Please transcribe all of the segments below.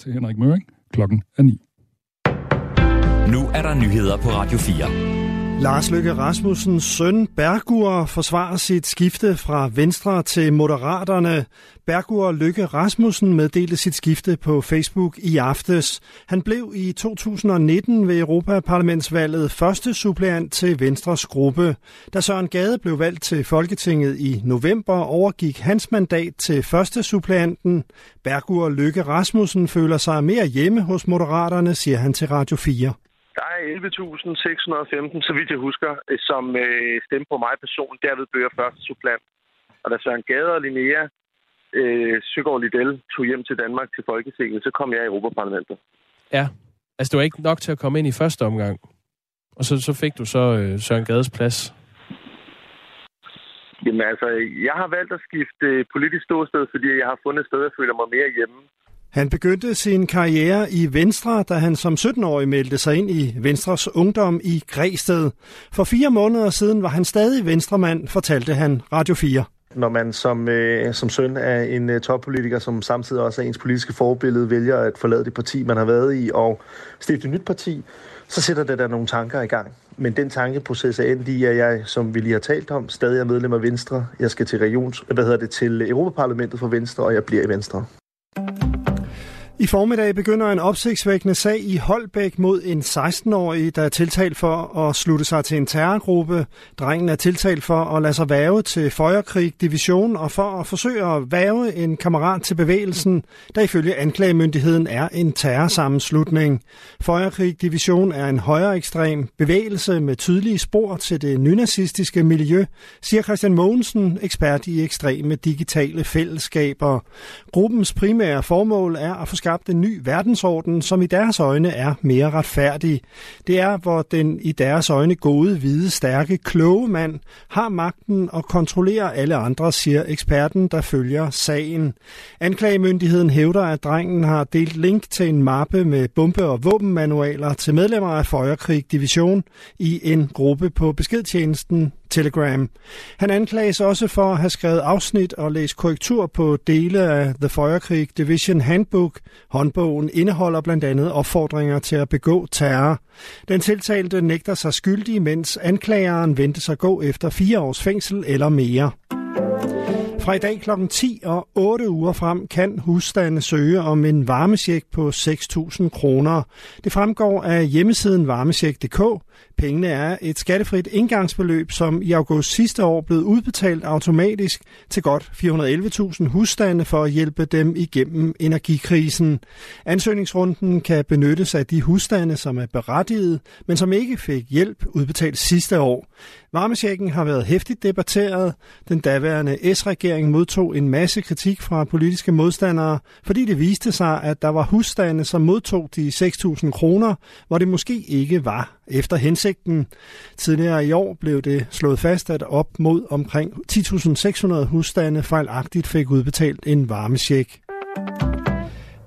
til Henrik Møring. Klokken er 9. Nu er der nyheder på Radio 4. Lars Løkke Rasmussens søn Bergur forsvarer sit skifte fra Venstre til Moderaterne. Bergur Løkke Rasmussen meddelte sit skifte på Facebook i aftes. Han blev i 2019 ved Europaparlamentsvalget første suppleant til Venstres gruppe. Da Søren Gade blev valgt til Folketinget i november, overgik hans mandat til første suppleanten. Bergur Løkke Rasmussen føler sig mere hjemme hos Moderaterne, siger han til Radio 4. Der er 11.615, så vidt jeg husker, øh, som øh, stemte på mig person. Derved jeg første supplant. Og da Søren Gade og Linnea øh, Søgaard Liddell tog hjem til Danmark til Folketinget, så kom jeg i Europaparlamentet. Ja, altså det var ikke nok til at komme ind i første omgang. Og så, så fik du så øh, Søren Gades plads. Jamen altså, jeg har valgt at skifte øh, politisk ståsted, fordi jeg har fundet et sted, jeg føler mig mere hjemme. Han begyndte sin karriere i Venstre, da han som 17-årig meldte sig ind i Venstres Ungdom i Græsted. For fire måneder siden var han stadig venstremand, fortalte han Radio 4 når man som, øh, som søn af en øh, toppolitiker, som samtidig også er ens politiske forbillede, vælger at forlade det parti, man har været i, og stifte et nyt parti, så sætter det der nogle tanker i gang. Men den tankeproces er endt i, at jeg, som vi lige har talt om, stadig er medlem af Venstre. Jeg skal til regions, hvad hedder det, til Europaparlamentet for Venstre, og jeg bliver i Venstre. I formiddag begynder en opsigtsvækkende sag i Holbæk mod en 16-årig, der er tiltalt for at slutte sig til en terrorgruppe. Drengen er tiltalt for at lade sig væve til Føjerkrig Division og for at forsøge at væve en kammerat til bevægelsen, der ifølge anklagemyndigheden er en terrorsammenslutning. Føjerkrig Division er en højere ekstrem bevægelse med tydelige spor til det nynazistiske miljø, siger Christian Mogensen, ekspert i ekstreme digitale fællesskaber. Gruppens primære formål er at få skabt en ny verdensorden, som i deres øjne er mere retfærdig. Det er, hvor den i deres øjne gode, hvide, stærke, kloge mand har magten og kontrollerer alle andre, siger eksperten, der følger sagen. Anklagemyndigheden hævder, at drengen har delt link til en mappe med bombe- og våbenmanualer til medlemmer af Føjerkrig Division i en gruppe på beskedtjenesten Telegram. Han anklages også for at have skrevet afsnit og læst korrektur på dele af The Feuerkrieg Division Handbook. Håndbogen indeholder blandt andet opfordringer til at begå terror. Den tiltalte nægter sig skyldig, mens anklageren venter sig gå efter fire års fængsel eller mere. Fra i dag kl. 10 og 8 uger frem kan husstande søge om en varmesjek på 6.000 kroner. Det fremgår af hjemmesiden varmesjek.dk. Pengene er et skattefrit indgangsbeløb, som i august sidste år blev udbetalt automatisk til godt 411.000 husstande for at hjælpe dem igennem energikrisen. Ansøgningsrunden kan benyttes af de husstande, som er berettiget, men som ikke fik hjælp udbetalt sidste år. Varmesjekken har været hæftigt debatteret. Den daværende S-regering modtog en masse kritik fra politiske modstandere, fordi det viste sig, at der var husstande, som modtog de 6.000 kroner, hvor det måske ikke var efter hensigten. Tidligere i år blev det slået fast, at op mod omkring 10.600 husstande fejlagtigt fik udbetalt en varmesjek.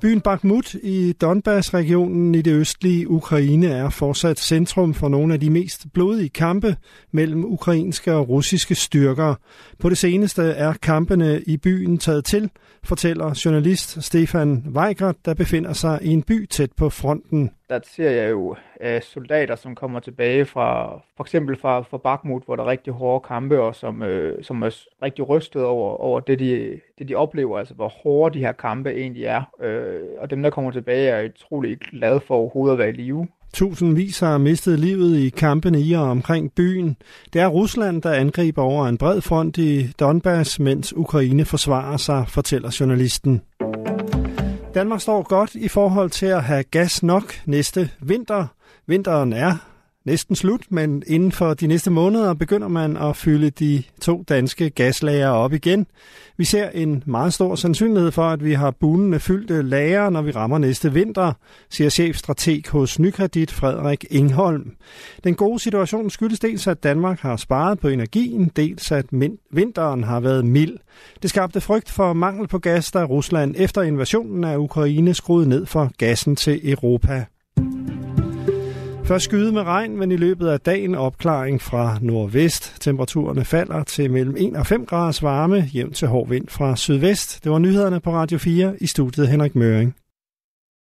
Byen Bakhmut i Donbass-regionen i det østlige Ukraine er fortsat centrum for nogle af de mest blodige kampe mellem ukrainske og russiske styrker. På det seneste er kampene i byen taget til, fortæller journalist Stefan Weigert, der befinder sig i en by tæt på fronten. Der ser jeg jo øh, soldater, som kommer tilbage fra for eksempel fra, fra Bakhmut, hvor der er rigtig hårde kampe, og som, øh, som er rigtig rystet over, over det, de, det, de oplever, altså hvor hårde de her kampe egentlig er. Øh, og dem, der kommer tilbage, er utrolig glade for overhovedet at være i live. Tusindvis har mistet livet i kampene i og omkring byen. Det er Rusland, der angriber over en bred front i Donbass, mens Ukraine forsvarer sig, fortæller journalisten. Danmark står godt i forhold til at have gas nok næste vinter. Vinteren er næsten slut, men inden for de næste måneder begynder man at fylde de to danske gaslager op igen. Vi ser en meget stor sandsynlighed for, at vi har bunende fyldte lager, når vi rammer næste vinter, siger chefstrateg hos Nykredit Frederik Ingholm. Den gode situation skyldes dels, at Danmark har sparet på energien, dels at vinteren har været mild. Det skabte frygt for mangel på gas, da Rusland efter invasionen af Ukraine skruede ned for gassen til Europa. Først skyde med regn, men i løbet af dagen opklaring fra nordvest. Temperaturerne falder til mellem 1 og 5 graders varme, jævnt til hård vind fra sydvest. Det var nyhederne på Radio 4 i studiet Henrik Møring.